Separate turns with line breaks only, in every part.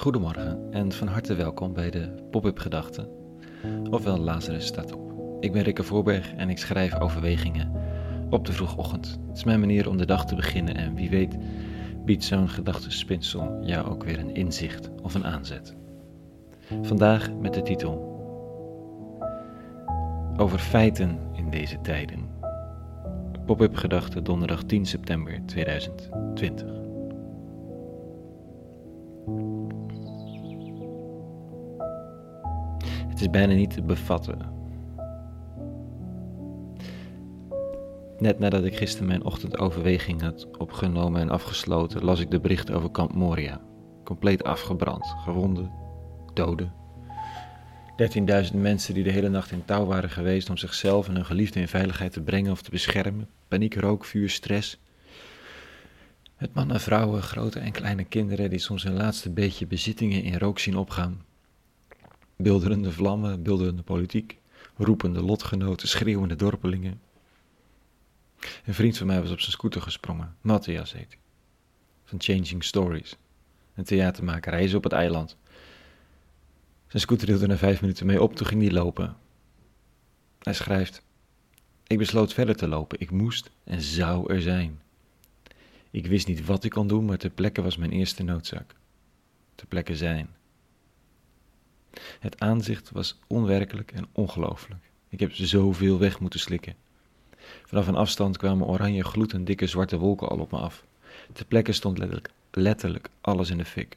Goedemorgen en van harte welkom bij de Pop-up Gedachten, ofwel Lazarus staat op. Ik ben Rikke Voorberg en ik schrijf overwegingen op de vroegochtend. Het is mijn manier om de dag te beginnen en wie weet biedt zo'n gedachtenspinsel jou ook weer een inzicht of een aanzet. Vandaag met de titel Over feiten in deze tijden. Pop-up Gedachten donderdag 10 september 2020. Het is bijna niet te bevatten. Net nadat ik gisteren mijn ochtendoverweging had opgenomen en afgesloten, las ik de berichten over Kamp Moria. Compleet afgebrand, gewonden, doden. 13.000 mensen die de hele nacht in touw waren geweest om zichzelf en hun geliefden in veiligheid te brengen of te beschermen. Paniek, rook, vuur, stress. Met mannen, vrouwen, grote en kleine kinderen die soms hun laatste beetje bezittingen in rook zien opgaan. Bilderende vlammen, bilderende politiek, roepende lotgenoten, schreeuwende dorpelingen. Een vriend van mij was op zijn scooter gesprongen, Matthias heet. Van Changing Stories, een theatermaker. Hij op het eiland. Zijn scooter hield er na vijf minuten mee op, toen ging hij lopen. Hij schrijft: Ik besloot verder te lopen. Ik moest en zou er zijn. Ik wist niet wat ik kon doen, maar ter plekke was mijn eerste noodzaak. Ter plekke zijn. Het aanzicht was onwerkelijk en ongelooflijk. Ik heb zoveel weg moeten slikken. Vanaf een afstand kwamen oranje gloed en dikke zwarte wolken al op me af. Ter plekke stond letterlijk, letterlijk alles in de fik.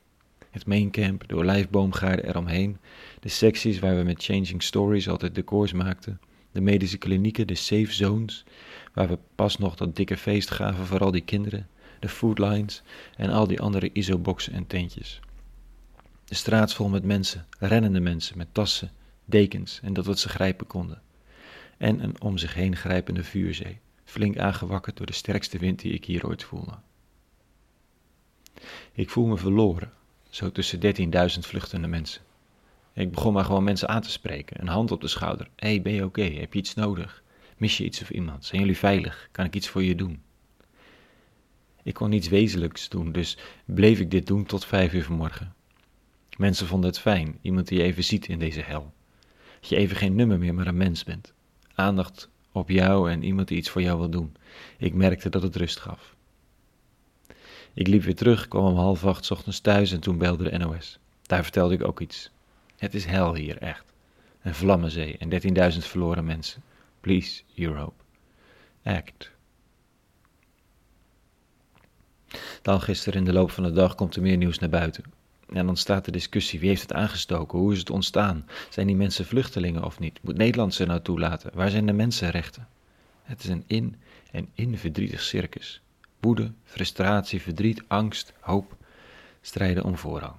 Het maincamp, de olijfboomgaarden eromheen, de secties waar we met Changing Stories altijd decors maakten, de medische klinieken, de safe zones, waar we pas nog dat dikke feest gaven voor al die kinderen, de foodlines en al die andere isoboxen en tentjes. De straat vol met mensen, rennende mensen met tassen, dekens en dat wat ze grijpen konden. En een om zich heen grijpende vuurzee, flink aangewakkerd door de sterkste wind die ik hier ooit voelde. Ik voel me verloren, zo tussen 13.000 vluchtende mensen. Ik begon maar gewoon mensen aan te spreken, een hand op de schouder. Hé, hey, ben je oké? Heb je iets nodig? Mis je iets of iemand? Zijn jullie veilig? Kan ik iets voor je doen? Ik kon niets wezenlijks doen, dus bleef ik dit doen tot vijf uur vanmorgen. Mensen vonden het fijn, iemand die je even ziet in deze hel. Dat je even geen nummer meer, maar een mens bent. Aandacht op jou en iemand die iets voor jou wil doen. Ik merkte dat het rust gaf. Ik liep weer terug, kwam om half acht ochtends thuis en toen belde de NOS. Daar vertelde ik ook iets. Het is hel hier, echt. Een vlammenzee en 13.000 verloren mensen. Please, Europe. Act. Dan gisteren in de loop van de dag komt er meer nieuws naar buiten. En dan staat de discussie: wie heeft het aangestoken? Hoe is het ontstaan? Zijn die mensen vluchtelingen of niet? Moet Nederland ze nou toelaten? Waar zijn de mensenrechten? Het is een in- en in verdrietig circus. Woede, frustratie, verdriet, angst, hoop strijden om voorrang.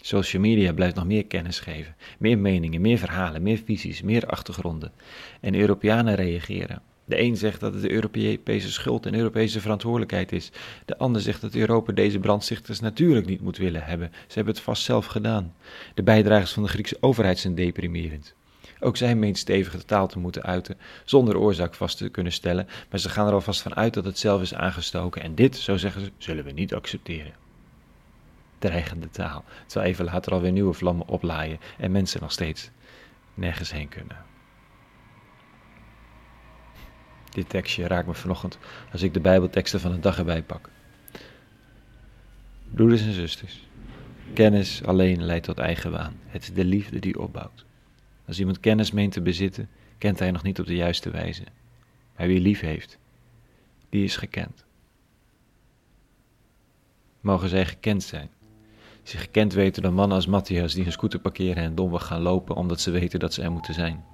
Social media blijft nog meer kennis geven, meer meningen, meer verhalen, meer visies, meer achtergronden. En Europeanen reageren. De een zegt dat het de Europese schuld en Europese verantwoordelijkheid is. De ander zegt dat Europa deze brandstichters natuurlijk niet moet willen hebben. Ze hebben het vast zelf gedaan. De bijdragers van de Griekse overheid zijn deprimerend. Ook zij meent stevige taal te moeten uiten, zonder oorzaak vast te kunnen stellen, maar ze gaan er alvast van uit dat het zelf is aangestoken en dit, zo zeggen ze, zullen we niet accepteren. Dreigende taal, terwijl even later alweer nieuwe vlammen oplaaien en mensen nog steeds nergens heen kunnen. Dit tekstje raakt me vanochtend als ik de Bijbelteksten van de dag erbij pak. Broeders en zusters, kennis alleen leidt tot eigenwaan. Het is de liefde die opbouwt. Als iemand kennis meent te bezitten, kent hij nog niet op de juiste wijze. Maar wie lief heeft, die is gekend. Mogen zij gekend zijn? Zich gekend weten door mannen als Matthias die hun scooter parkeren en domweg gaan lopen omdat ze weten dat ze er moeten zijn.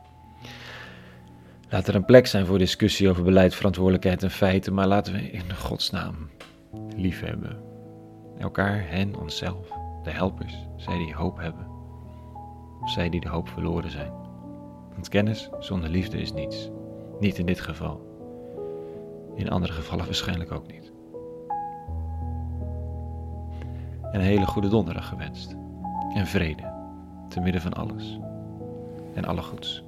Laat er een plek zijn voor discussie over beleid, verantwoordelijkheid en feiten, maar laten we in godsnaam lief hebben. Elkaar, hen, onszelf, de helpers, zij die hoop hebben. Of zij die de hoop verloren zijn. Want kennis zonder liefde is niets. Niet in dit geval. In andere gevallen waarschijnlijk ook niet. En een hele goede donderdag gewenst. En vrede, te midden van alles. En alle goeds.